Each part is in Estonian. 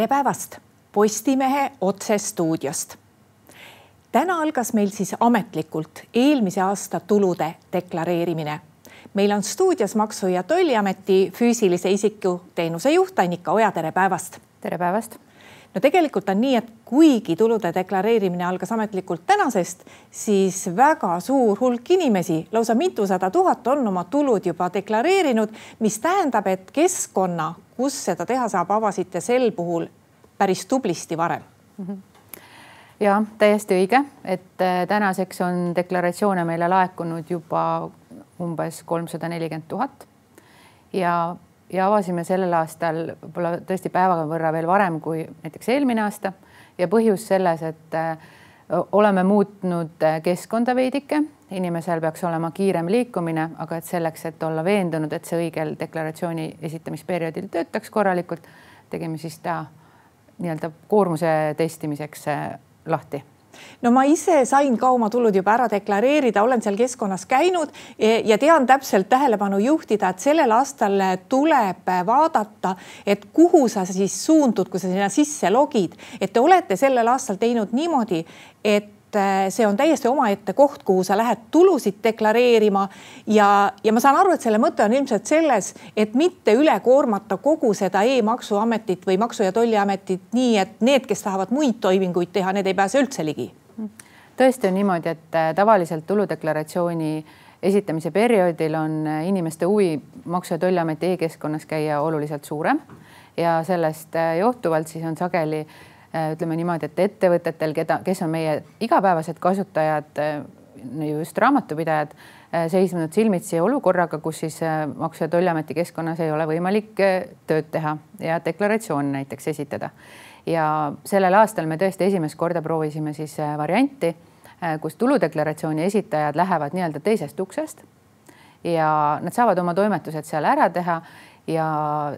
tere päevast Postimehe otsestuudiost. täna algas meil siis ametlikult eelmise aasta tulude deklareerimine. meil on stuudios Maksu- ja Tolliameti füüsilise isiku teenuse juht Annika Oja, tere päevast. tere päevast no tegelikult on nii, et kuigi tulude deklareerimine algas ametlikult tänasest, siis väga suur hulk inimesi, lausa mitusada tuhat on oma tulud juba deklareerinud, mis tähendab, et keskkonna, kus seda teha saab, avasite sel puhul päris tublisti varem mm. -hmm ja täiesti õige, et äh, tänaseks on deklaratsioone meile laekunud juba umbes kolmsada nelikümmend tuhat ja ja avasime sellel aastal võib-olla tõesti päeva võrra veel varem kui näiteks eelmine aasta. Ja põhjus selles, et oleme muutnud äh, keskkonda veidike, inimesel peaks olema kiirem liikumine, aga et selleks, et olla veendunud, et see õigel deklaratsiooni esitamisperioodil töötaks korralikult, tegime siis ta nii-öelda koormuse testimiseks äh, lahti no ma ise sain ka oma tulud juba ära deklareerida, olen seal keskkonnas käinud ja tean täpselt tähelepanu juhtida, et sellel aastal tuleb vaadata, et kuhu sa siis suundud, kui sa sinna sisse logid, et te olete sellel aastal teinud niimoodi, et see on täiesti omaette koht, kuhu sa lähed tulusid deklareerima ja, ja ma saan aru, et selle mõte on ilmselt selles, et mitte üle koormata kogu seda e-maksuametit või Maksu- ja Tolliametit nii, et need, kes tahavad muid toiminguid teha, need ei pääse üldse ligi. tõesti on niimoodi, et äh, tavaliselt tuludeklaratsiooni esitamise perioodil on äh, inimeste huvi Maksu- ja Tolliameti e-keskkonnas käia oluliselt suurem ja sellest johtuvalt siis on sageli Äh, ütleme niimoodi, et ettevõtetel, keda, kes on meie igapäevased kasutajad, äh, just raamatupidajad, äh, seisnud silmitsi olukorraga, kus siis Maksu- ja Tolliameti keskkonnas ei ole võimalik tööd teha ja deklaratsioon näiteks esitada. ja sellel aastal me tõesti esimest korda proovisime siis varianti, kus tuludeklaratsiooni esitajad lähevad nii-öelda teisest uksest ja nad saavad oma toimetused seal ära teha ja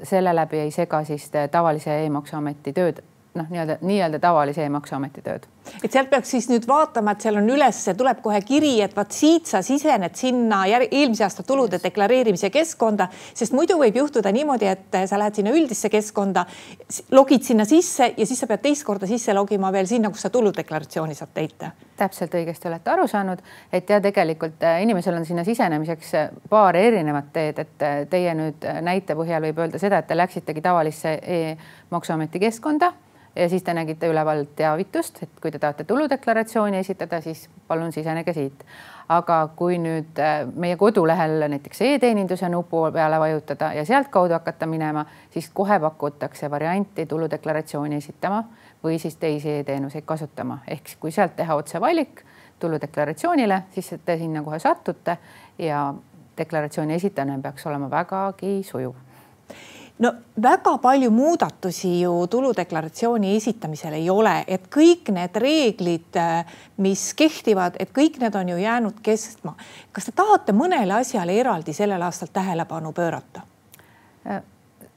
selle läbi ei sega siis tavalise e-maksuameti tööd noh, nii-öelda nii-öelda tavalise e-maksuameti tööd. et sealt peaks siis nüüd vaatama, et seal on üles, tuleb kohe kiri, et vaat siit sa sisened sinna eelmise aasta tulude deklareerimise keskkonda, sest muidu võib juhtuda niimoodi, et sa lähed sinna üldisse keskkonda, logid sinna sisse ja siis sa pead teist korda sisse logima veel sinna, kus sa tuludeklaratsiooni saad täita. täpselt õigesti olete aru saanud, et ja tegelikult äh, inimesel on sinna sisenemiseks äh, paar erinevat teed, et äh, teie nüüd näite põhjal võib öelda seda, et te läksitegi tavalisse e-maksuameti keskkonda ja siis te nägite üleval teavitust, et kui te tahate tuludeklaratsiooni esitada, siis palun sisenege siit. aga kui nüüd äh, meie kodulehel näiteks e-teeninduse nupu peale vajutada ja sealtkaudu hakata minema, siis kohe pakutakse varianti tuludeklaratsiooni esitama või siis teisi e-teenuseid kasutama, ehk kui sealt teha otsevalik tuludeklaratsioonile, siis te sinna kohe satute ja deklaratsiooni esitamine peaks olema vägagi sujuv no väga palju muudatusi ju tuludeklaratsiooni esitamisel ei ole, et kõik need reeglid, mis kehtivad, et kõik need on ju jäänud kestma. kas te tahate mõnele asjale eraldi sellel aastal tähelepanu pöörata?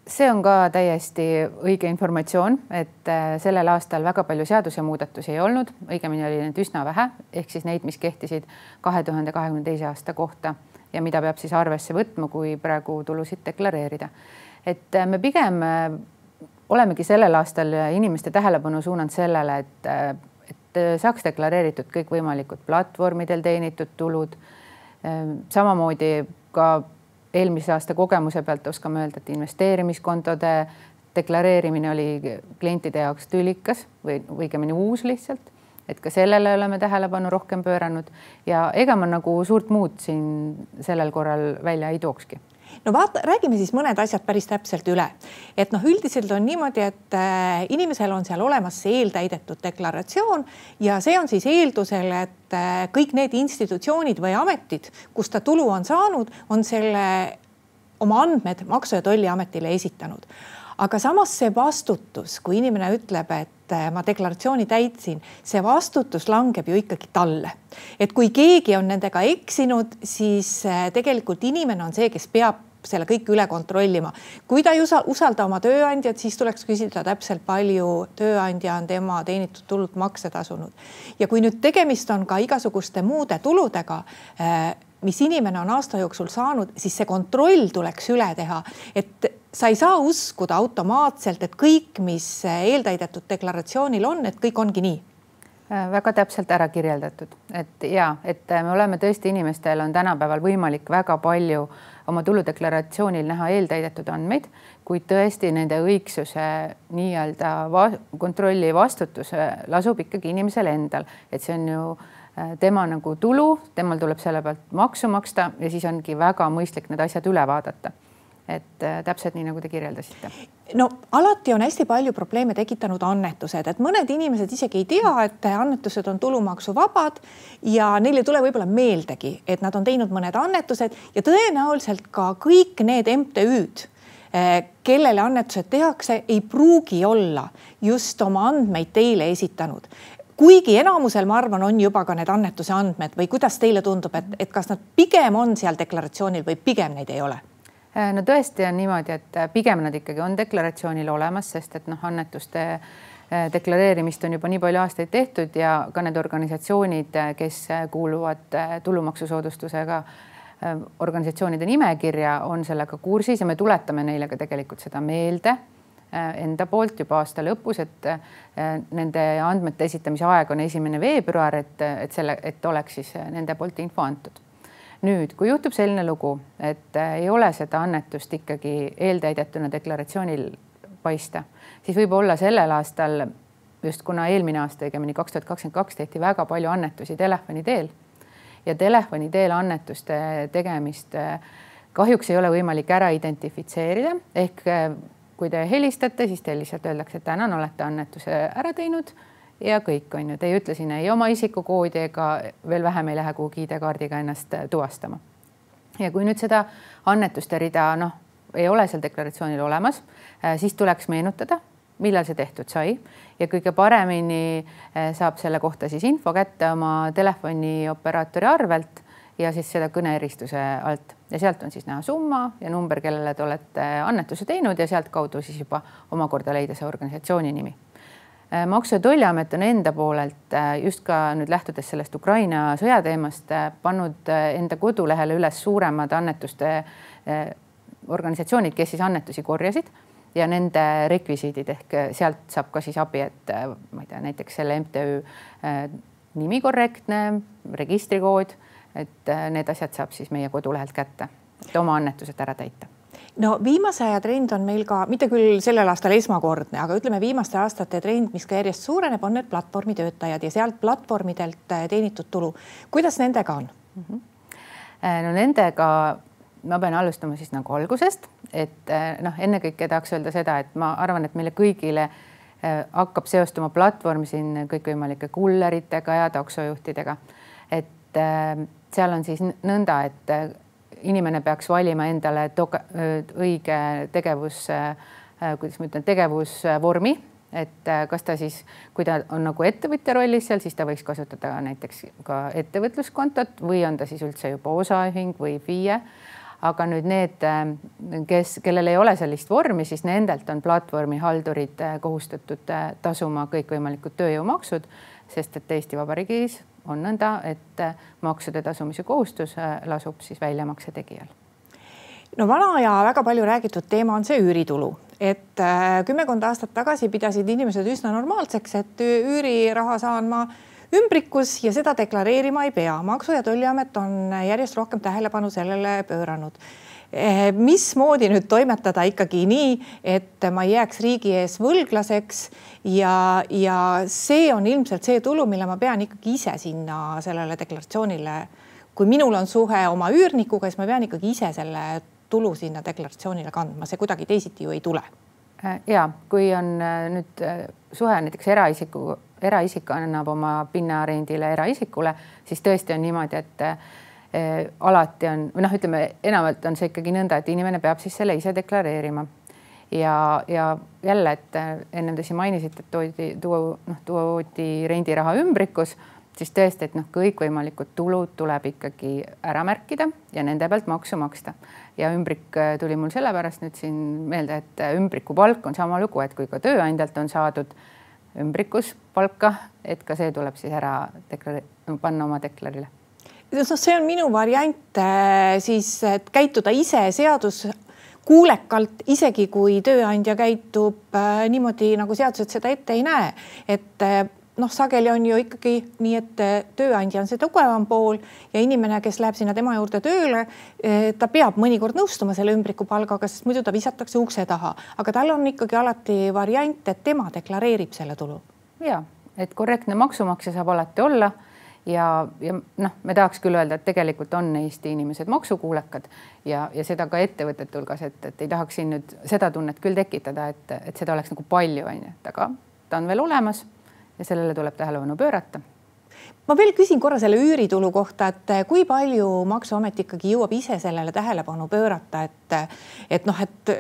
see on ka täiesti õige informatsioon, et äh, sellel aastal väga palju seadusemuudatusi ei olnud, õigemini oli neid üsna vähe, ehk siis neid, mis kehtisid kahe tuhande kahekümne teise aasta kohta ja mida peab siis arvesse võtma, kui praegu tulusid deklareerida et äh, me pigem äh, olemegi sellel aastal inimeste tähelepanu suunanud sellele, et, äh, et saaks deklareeritud kõikvõimalikud platvormidel teenitud tulud. samamoodi ka eelmise aasta kogemuse pealt oskame öelda, et investeerimiskontode deklareerimine oli klientide jaoks tülikas või õigemini uus lihtsalt, et ka sellele oleme tähelepanu rohkem pööranud ja ega ma nagu suurt muud siin sellel korral välja ei tookski no vaata, räägime siis mõned asjad päris täpselt üle. et noh, üldiselt on niimoodi, et äh, inimesel on seal olemas see eeltäidetud deklaratsioon ja see on siis eeldusel, et äh, kõik need institutsioonid või ametid, kust ta tulu on saanud, on selle oma andmed Maksu- ja Tolliametile esitanud aga samas see vastutus, kui inimene ütleb, et äh, ma deklaratsiooni täitsin, see vastutus langeb ju ikkagi talle. et kui keegi on nendega eksinud, siis tegelikult inimene on see, kes peab selle kõik üle kontrollima. kui ta ei usalda oma tööandjat, siis tuleks küsida täpselt, palju tööandja on tema teenitud tulult makse tasunud. ja kui nüüd tegemist on ka igasuguste muude tuludega, eh, mis inimene on aasta jooksul saanud, siis see kontroll tuleks üle teha, et sa ei saa uskuda automaatselt, et kõik, mis eeltäidetud deklaratsioonil on, et kõik ongi nii. Äh, väga täpselt ära kirjeldatud, et ja et äh, me oleme tõesti, inimestel on tänapäeval võimalik väga palju oma tuludeklaratsioonil näha eeltäidetud andmeid, kuid tõesti nende õigsuse nii-öelda va kontrolli vastutus lasub ikkagi inimesel endal, et see on ju äh, tema nagu tulu, temal tuleb selle pealt maksu maksta ja siis ongi väga mõistlik need asjad üle vaadata et äh, täpselt nii, nagu te kirjeldasite. no alati on hästi palju probleeme tekitanud annetused, et mõned inimesed isegi ei tea, et annetused on tulumaksuvabad ja neil ei tule võib-olla meeldegi, et nad on teinud mõned annetused ja tõenäoliselt ka kõik need MTÜ-d äh, kellele annetused tehakse, ei pruugi olla just oma andmeid teile esitanud kuigi enamusel, ma arvan, on juba ka need annetuse andmed või kuidas teile tundub, et, et kas nad pigem on seal deklaratsioonil või pigem neid ei ole? Äh, no tõesti on niimoodi, et äh, pigem nad ikkagi on deklaratsioonil olemas, sest et noh, annetuste äh, deklareerimist on juba nii palju aastaid tehtud ja ka need organisatsioonid, kes kuuluvad tulumaksusoodustusega organisatsioonide nimekirja, on sellega kursis ja me tuletame neile ka tegelikult seda meelde enda poolt juba aasta lõpus, et nende andmete esitamise aeg on esimene veebruar, et, et selle, et oleks siis nende poolt info antud nüüd, kui juhtub selline lugu, et äh, ei ole seda annetust ikkagi eeltäidetuna deklaratsioonil paista, siis võib olla sellel aastal just kuna eelmine aasta, õigemini kaks tuhat kakskümmend kaks tehti väga palju annetusi telefoni teel ja telefoni teel annetuste tegemist äh, kahjuks ei ole võimalik ära identifitseerida. Ehk äh, kui te helistate, siis teile lihtsalt öeldakse, et tänan, olete annetuse ära teinud ja kõik on ju, te ei ütle sinna ei oma isikukoodi ega veel vähem ei lähe kuhugi ID-kaardiga ennast äh, tuvastama. ja kui nüüd seda annetuste rida noh, ei ole seal deklaratsioonil olemas, äh, siis tuleks meenutada, millal see tehtud sai. Ja kõige paremini äh, saab selle kohta siis info kätte oma telefonioperaatori arvelt ja siis seda kõneeristuse alt. Ja sealt on siis näha summa ja number, kellele te olete annetuse teinud ja sealtkaudu siis juba omakorda leida see organisatsiooni nimi maksu- ja Tolliamet on enda poolelt äh, just ka nüüd lähtudes sellest Ukraina sõjateemast äh, pannud enda kodulehele üles suuremad annetuste organisatsioonid, kes siis annetusi korjasid ja nende rekvisiidid. Ehk sealt saab ka siis abi, et ma ei tea, näiteks selle MTÜ nimi korrektne, registrikood, et need asjad saab siis meie kodulehelt kätte, et oma annetused ära täita no viimase aja trend on meil ka mitte küll sellel aastal esmakordne, aga ütleme, viimaste aastate trend, mis ka järjest suureneb, on need platvormitöötajad ja sealt platvormidelt äh, teenitud tulu. kuidas nendega on mm? -hmm. no nendega ma pean alustama siis nagu algusest, et äh, noh, ennekõike tahaks öelda seda, et ma arvan, et meile kõigile hakkab seostuma platvorm siin kõikvõimalike kulleritega ja taksojuhtidega. et seal on siis nõnda, et inimene peaks valima endale õige tegevus, kuidas ma ütlen, tegevusvormi, et kas ta siis, kui ta on nagu ettevõtja rollis seal, siis ta võiks kasutada näiteks ka ettevõtluskontot või on ta siis üldse juba osaühing või FIE. Aga nüüd need, kes, kellel ei ole sellist vormi, siis nendelt on platvormihaldurid kohustatud tasuma kõikvõimalikud tööjõumaksud, sest et Eesti Vabariigis on nõnda, et äh, maksude tasumise kohustus äh, lasub siis väljamakse tegijal. no vana ja väga palju räägitud teema on see üüritulu, et äh, kümmekond aastat tagasi pidasid inimesed üsna normaalseks, et üüriraha saan ma ümbrikus ja seda deklareerima ei pea. maksu- ja Tolliamet on järjest rohkem tähelepanu sellele pööranud mismoodi nüüd toimetada ikkagi nii, et ma ei jääks riigi ees võlglaseks ja, ja see on ilmselt see tulu, mille ma pean ikkagi ise sinna sellele deklaratsioonile. kui minul on suhe oma üürnikuga, siis ma pean ikkagi ise selle tulu sinna deklaratsioonile kandma, see kuidagi teisiti ju ei tule äh, ja kui on äh, nüüd äh, suhe näiteks eraisiku, eraisik annab oma pinna rendile eraisikule, siis tõesti on niimoodi, et eh, alati on või noh, ütleme enamalt on see ikkagi nõnda, et inimene peab siis selle ise deklareerima. ja, ja jälle, et eh, ennem te siin mainisite, et toodi, tuua, noh, toodi rendiraha ümbrikus, siis tõesti, et noh, kõikvõimalikud tulud tuleb ikkagi ära märkida ja nende pealt maksu maksta. ja ümbrik eh, tuli mul sellepärast nüüd siin meelde, et eh, ümbrikupalk on sama lugu, et kui ka tööandjalt on saadud ümbrikus palka, et ka see tuleb siis ära deklareerida, panna oma deklarile noh, see on minu variant äh, siis, et käituda ise seadus kuulekalt, isegi kui tööandja käitub äh, niimoodi, nagu seadused seda ette ei näe. et äh, noh, sageli on ju ikkagi nii, et tööandja on see tugevam pool ja inimene, kes läheb sinna tema juurde tööle, ta peab mõnikord nõustuma selle ümbrikupalgaga, sest muidu ta visatakse ukse taha, aga tal on ikkagi alati variant, et tema deklareerib selle tulu. ja, et korrektne maksumaksja saab alati olla ja, ja noh, me tahaks küll öelda, et tegelikult on Eesti inimesed maksukuulekad ja, ja seda ka ettevõtete hulgas, et, et ei tahaks siin nüüd seda tunnet küll tekitada, et, et seda oleks nagu palju, on ju, et aga ta on veel olemas ja sellele tuleb tähelepanu pöörata ma veel küsin korra selle üüritulu kohta, et kui palju Maksuamet ikkagi jõuab ise sellele tähelepanu pöörata, et, et noh, et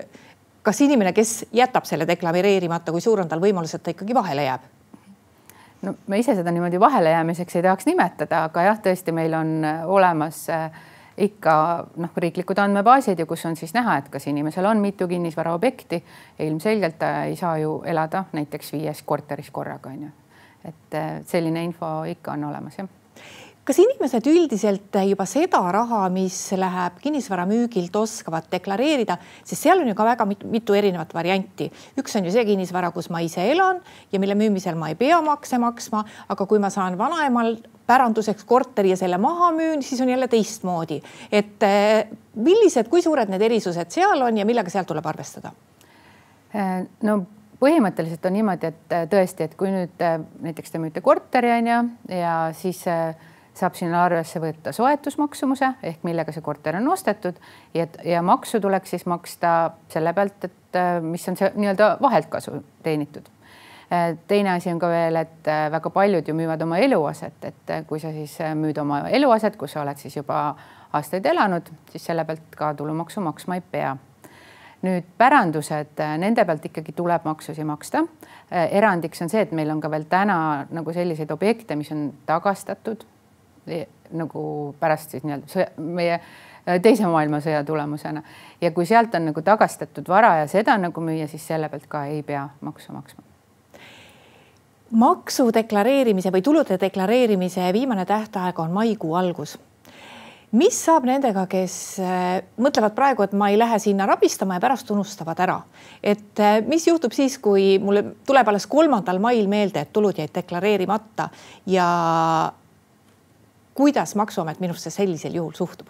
kas inimene, kes jätab selle deklareerimata, kui suur on tal võimalus, et ta ikkagi vahele jääb? No ma ise seda niimoodi vahelejäämiseks ei tahaks nimetada, aga jah, tõesti, meil on äh, olemas äh, ikka noh, riiklikud andmebaasid ja kus on siis näha, et kas inimesel on mitu kinnisvaraobjekti ilmselgelt ta ei saa ju elada näiteks viies korteris korraga on ju. et äh, selline info ikka on olemas jah kas inimesed üldiselt juba seda raha, mis läheb kinnisvara müügilt, oskavad deklareerida, sest seal on ju ka väga mitu, erinevat varianti. üks on ju see kinnisvara, kus ma ise elan ja mille müümisel ma ei pea makse maksma, aga kui ma saan vanaemal päranduseks korteri ja selle maha müün, siis on jälle teistmoodi. et eh, millised, kui suured need erisused seal on ja millega sealt tuleb arvestada? Äh, no põhimõtteliselt on niimoodi, et äh, tõesti, et kui nüüd äh, näiteks te müüte korteri on ju ja siis saab sinna arvesse võtta soetusmaksumuse ehk millega see korter on ostetud ja, ja maksu tuleks siis maksta selle pealt, et äh, mis on see nii-öelda vahelt kasu teenitud. Äh, teine asi on ka veel, et äh, väga paljud ju müüvad oma eluaset, et kui sa siis müüd oma eluaset, kus sa oled siis juba aastaid elanud, siis selle pealt ka tulumaksu maksma ei pea nüüd pärandused, nende pealt ikkagi tuleb maksusi maksta. erandiks on see, et meil on ka veel täna nagu selliseid objekte, mis on tagastatud nagu pärast siis nii-öelda sõja, meie äh, teise maailmasõja tulemusena. Ja kui sealt on nagu tagastatud vara ja seda nagu müüa, siis selle pealt ka ei pea maksu maksma. maksu deklareerimise või tulude deklareerimise viimane tähtaeg on maikuu algus. Mis saab nendega, kes äh, mõtlevad praegu, et ma ei lähe sinna rabistama ja pärast unustavad ära, et äh, mis juhtub siis, kui mulle tuleb alles kolmandal mail meelde, et tulud jäid deklareerimata ja kuidas Maksuamet minusse sellisel juhul suhtub?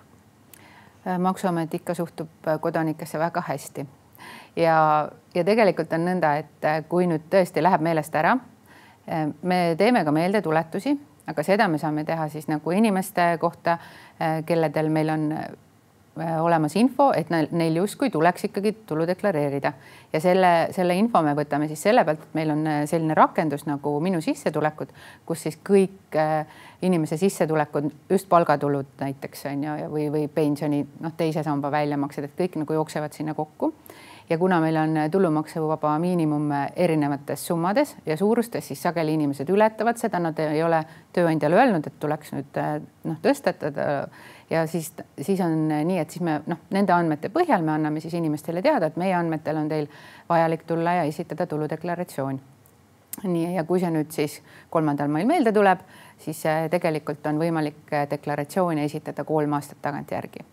Äh, maksuamet ikka suhtub äh, kodanikesse väga hästi ja, ja tegelikult on nõnda, et äh, kui nüüd tõesti läheb meelest ära, me teeme ka meeldetuletusi, aga seda me saame teha siis nagu inimeste kohta, kelledel meil on olemas info, et neil justkui tuleks ikkagi tulu deklareerida. Ja selle, selle info me võtame siis selle pealt, et meil on äh, selline rakendus nagu Minu sissetulekud, kus siis kõik äh, inimese sissetulekud, just palgatulud näiteks on ju, või, või pensioni noh, teise samba väljamaksed, et kõik nagu jooksevad sinna kokku. Ja kuna meil on tulumaksuvaba miinimum erinevates summades ja suurustes, siis sageli inimesed ületavad seda, nad ei ole tööandjale öelnud, et tuleks nüüd noh, tõsta, et ja siis, siis on nii, et siis me noh, nende andmete põhjal me anname siis inimestele teada, et meie andmetel on teil vajalik tulla ja esitada tuludeklaratsioon. nii, ja kui see nüüd siis kolmandal mail meelde tuleb, siis äh, tegelikult on võimalik äh, deklaratsiooni esitada kolm aastat tagantjärgi.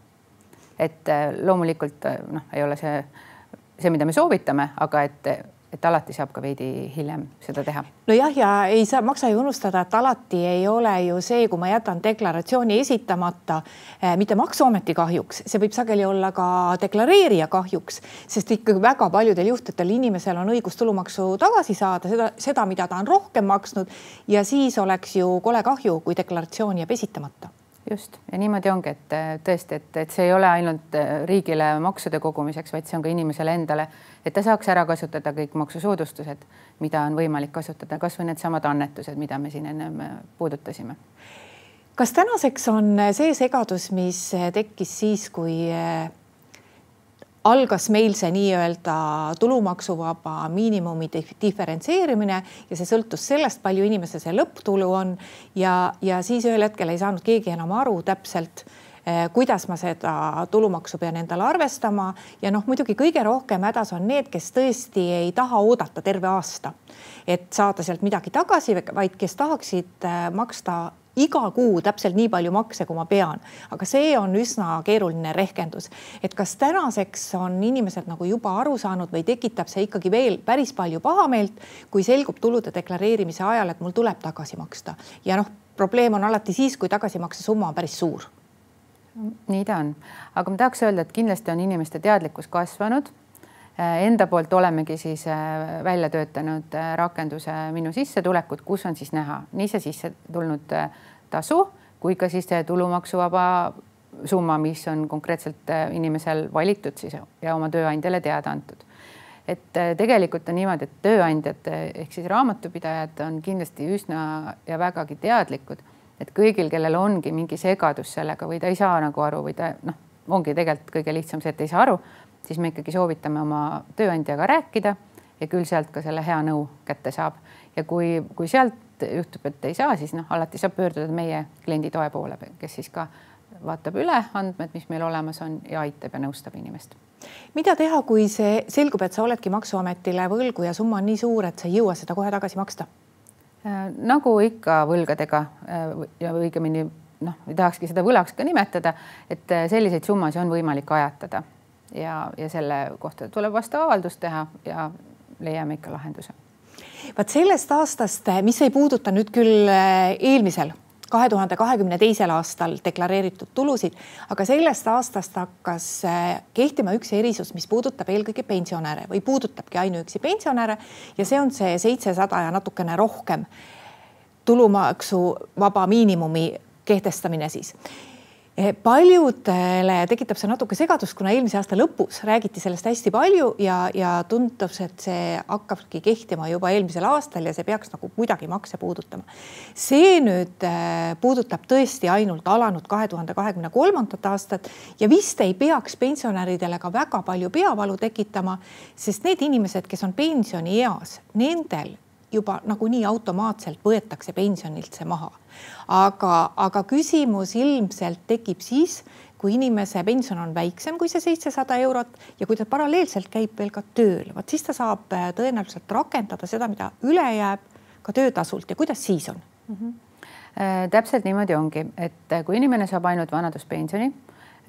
et äh, loomulikult noh, ei ole see see, mida me soovitame, aga et et alati saab ka veidi hiljem seda teha. nojah, ja ei saa, maksa ju unustada, et alati ei ole ju see, kui ma jätan deklaratsiooni esitamata eh,, mitte Maksuameti kahjuks, see võib sageli olla ka deklareerija kahjuks, sest ikkagi väga paljudel juhtudel inimesel on õigus tulumaksu tagasi saada, seda, seda, mida ta on rohkem maksnud ja siis oleks ju kole kahju, kui deklaratsioon jääb esitamata just ja niimoodi ongi, et äh, tõesti, et, et see ei ole ainult äh, riigile maksude kogumiseks, vaid see on ka inimesele endale, et ta saaks ära kasutada kõik maksusoodustused, mida on võimalik kasutada, kasvõi needsamad annetused, mida me siin ennem äh, puudutasime. kas tänaseks on see segadus, mis tekkis siis, kui algas meil see nii-öelda tulumaksuvaba miinimumi diferentseerimine ja see sõltus sellest, palju inimese see lõpptulu on. Ja, ja siis ühel hetkel ei saanud keegi enam aru täpselt eh, kuidas ma seda tulumaksu pean endale arvestama. Ja noh, muidugi kõige rohkem hädas on need, kes tõesti ei taha oodata terve aasta, et saada sealt midagi tagasi, vaid kes tahaksid eh, maksta iga kuu täpselt nii palju makse, kui ma pean, aga see on üsna keeruline rehkendus, et kas tänaseks on inimesed nagu juba aru saanud või tekitab see ikkagi veel päris palju pahameelt, kui selgub tulude deklareerimise ajal, et mul tuleb tagasi maksta. Ja noh, probleem on alati siis, kui tagasimakse summa on päris suur. nii ta on, aga ma tahaks öelda, et kindlasti on inimeste teadlikkus kasvanud enda poolt olemegi siis äh, välja töötanud äh, rakenduse Minu sissetulekud, kus on siis näha nii see sisse tulnud tasu kui ka siis tulumaksuvaba summa, mis on konkreetselt inimesel valitud siis ja oma tööandjale teada antud. et tegelikult on niimoodi, et tööandjad ehk siis raamatupidajad on kindlasti üsna ja vägagi teadlikud, et kõigil, kellel ongi mingi segadus sellega või ta ei saa nagu aru või ta noh, ongi tegelikult kõige lihtsam see, et ei saa aru siis me ikkagi soovitame oma tööandjaga rääkida ja küll sealt ka selle hea nõu kätte saab. ja kui, kui sealt juhtub, et ei saa, siis noh, alati saab pöörduda meie klienditoe poole, kes siis ka vaatab üle andmed, mis meil olemas on ja aitab ja nõustab inimest. mida teha, kui see selgub, et sa oledki Maksuametile võlgu ja summa on nii suur, et sa ei jõua seda kohe tagasi maksta? Äh, nagu ikka võlgadega äh, ja õigemini noh, ei tahakski seda võlaks ka nimetada, et äh, selliseid summasid on võimalik ajatada ja, ja selle kohta tuleb vastav avaldus teha ja leiame ikka lahenduse. vaat sellest aastast, mis ei puuduta nüüd küll eh, eelmisel, kahe tuhande kahekümne teisel aastal deklareeritud tulusid, aga sellest aastast hakkas eh, kehtima üks erisus, mis puudutab eelkõige pensionäre või puudutabki ainuüksi pensionäre ja see on see seitsesada ja natukene rohkem tulumaksuvaba miinimumi kehtestamine siis paljudele tekitab see natuke segadust, kuna eelmise aasta lõpus räägiti sellest hästi palju ja, ja tundus, et see hakkabki kehtima juba eelmisel aastal ja see peaks nagu kuidagi makse puudutama. see nüüd eh, puudutab tõesti ainult alanud kahe tuhande kahekümne kolmandat aastat ja vist ei peaks pensionäridele ka väga palju peavalu tekitama, sest need inimesed, kes on pensionieas, nendel juba nagunii automaatselt võetakse pensionilt see maha. aga, aga küsimus ilmselt tekib siis, kui inimese pension on väiksem kui see seitsesada eurot ja kui ta paralleelselt käib veel ka tööl, vot siis ta saab äh, tõenäoliselt rakendada seda, mida üle jääb ka töötasult ja kuidas siis on mm? -hmm. täpselt niimoodi ongi, et äh, kui inimene saab ainult vanaduspensioni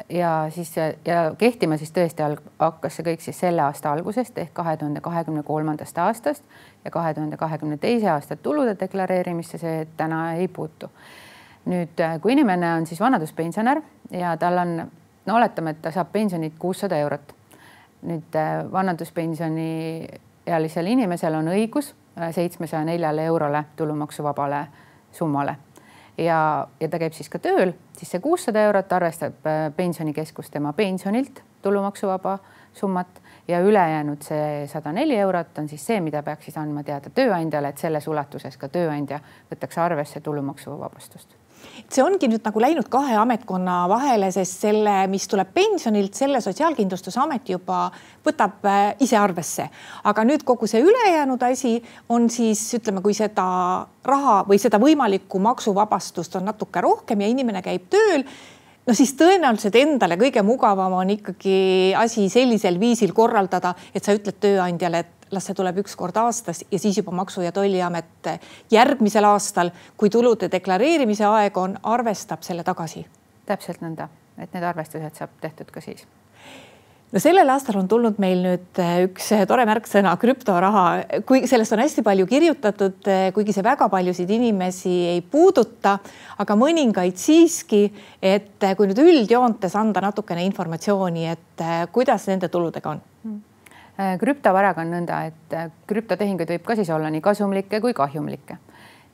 ja siis ja kehtima siis tõesti hakkas see kõik siis selle aasta algusest ehk kahe tuhande kahekümne kolmandast aastast ja kahe tuhande kahekümne teise aasta tulude deklareerimisse see täna ei puutu. nüüd, kui inimene on siis vanaduspensionär ja tal on, no oletame, et ta saab pensionit kuussada eurot. nüüd vanaduspensioni ealisel inimesel on õigus seitsmesaja neljale eurole tulumaksuvabale summale ja, ja ta käib siis ka tööl, siis see kuussada eurot arvestab äh, pensionikeskus tema pensionilt tulumaksuvaba summat ja ülejäänud see sada neli eurot on siis see, mida peaks siis andma teada tööandjale, et selles ulatuses ka tööandja võtaks arvesse tulumaksuvabastust see ongi nüüd nagu läinud kahe ametkonna vahele, sest selle, mis tuleb pensionilt, selle Sotsiaalkindlustusamet juba võtab äh, ise arvesse. aga nüüd kogu see ülejäänud asi on siis ütleme, kui seda raha või seda võimalikku maksuvabastust on natuke rohkem ja inimene käib tööl no siis tõenäoliselt endale kõige mugavam on ikkagi asi sellisel viisil korraldada, et sa ütled tööandjale, et las see tuleb üks kord aastas ja siis juba Maksu- ja Tolliamet järgmisel aastal, kui tulude deklareerimise aeg on, arvestab selle tagasi. täpselt nõnda, et need arvestused saab tehtud ka siis no sellel aastal on tulnud meil nüüd äh, üks äh, tore märksõna krüptoraha, kui sellest on hästi palju kirjutatud, äh, kuigi see väga paljusid inimesi ei puuduta, aga mõningaid siiski, et kui nüüd üldjoontes anda natukene informatsiooni, et kuidas nende tuludega on? Hmm. Krüptovaraga on nõnda, et krüptotehinguid võib ka siis olla nii kasumlikke kui kahjumlikke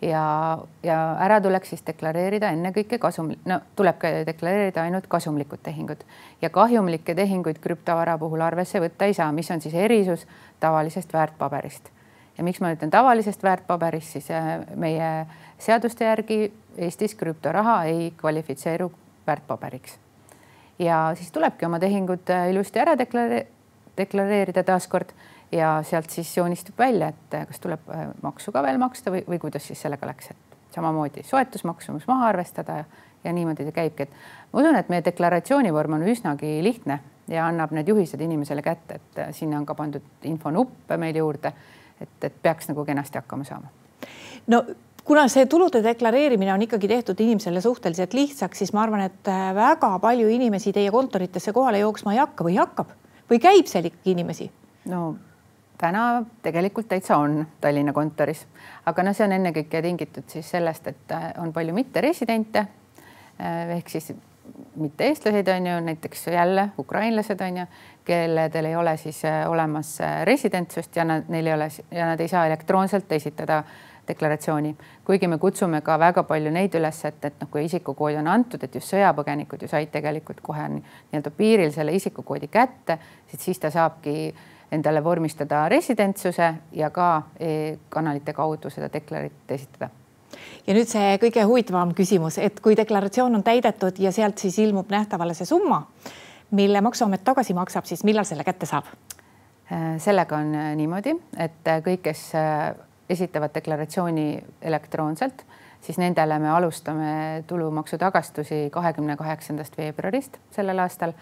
ja, ja ära tuleks siis deklareerida ennekõike kasum, no tuleb ka deklareerida ainult kasumlikud tehingud ja kahjumlikke tehinguid krüptovara puhul arvesse võtta ei saa, mis on siis erisus tavalisest väärtpaberist. ja miks ma ütlen tavalisest väärtpaberist, siis äh, meie seaduste järgi Eestis krüptoraha ei kvalifitseeru väärtpaberiks. ja siis tulebki oma tehingud ilusti ära deklareerida deklareerida taaskord ja sealt siis joonistub välja, et eh, kas tuleb eh, maksu ka veel maksta või, või kuidas siis sellega läks, et samamoodi soetusmaksumus maha arvestada ja, ja niimoodi ta käibki, et ma usun, et meie deklaratsiooni vorm on üsnagi lihtne ja annab need juhised inimesele kätte, et eh, sinna on ka pandud infonupp meil juurde, et, et peaks nagu kenasti hakkama saama. no kuna see tulude deklareerimine on ikkagi tehtud inimesele suhteliselt lihtsaks, siis ma arvan, et väga palju inimesi teie kontoritesse kohale jooksma ei hakka või hakkab või käib seal ikkagi inimesi? no täna tegelikult täitsa on Tallinna kontoris, aga noh, see on ennekõike tingitud siis sellest, et äh, on palju mitteresidente äh, ehk siis mitte eestlased on ju, näiteks jälle ukrainlased on ju, kelledel ei ole siis olemas residentsust ja nad, neil ei ole ja nad ei saa elektroonselt esitada deklaratsiooni, kuigi me kutsume ka väga palju neid üles, et, et noh, kui isikukood on antud, et just sõjapõgenikud ju said tegelikult kohe nii-öelda piiril selle isikukoodi kätte, siis ta saabki endale vormistada residentsuse ja ka e-kanalite kaudu seda deklarit esitada ja nüüd see kõige huvitavam küsimus, et kui deklaratsioon on täidetud ja sealt siis ilmub nähtavale see summa, mille Maksuamet tagasi maksab, siis millal selle kätte saab? sellega on niimoodi, et kõik, kes esitavad deklaratsiooni elektroonselt, siis nendele me alustame tulumaksu tagastusi kahekümne kaheksandast veebruarist sellel aastal.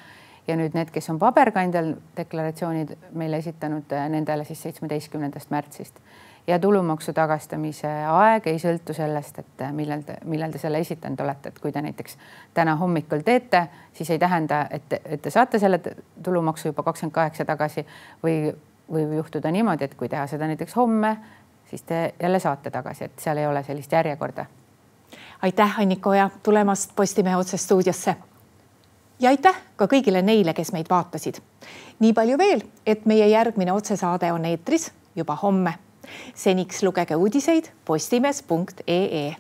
Ja nüüd need, kes on paberkandjal deklaratsioonid meile esitanud, nendele siis seitsmeteistkümnendast märtsist. Ja tulumaksu tagastamise aeg ei sõltu sellest, et millal te, millal te selle esitanud olete, et kui te näiteks täna hommikul teete, siis ei tähenda, et, et te saate selle tulumaksu juba kakskümmend kaheksa tagasi või võib juhtuda niimoodi, et kui teha seda näiteks homme siis te jälle saate tagasi, et seal ei ole sellist järjekorda. aitäh, Annika Oja, tulemast Postimehe otsestuudiosse. ja aitäh ka kõigile neile, kes meid vaatasid. nii palju veel, et meie järgmine otsesaade on eetris juba homme. seniks lugege uudiseid postimees.ee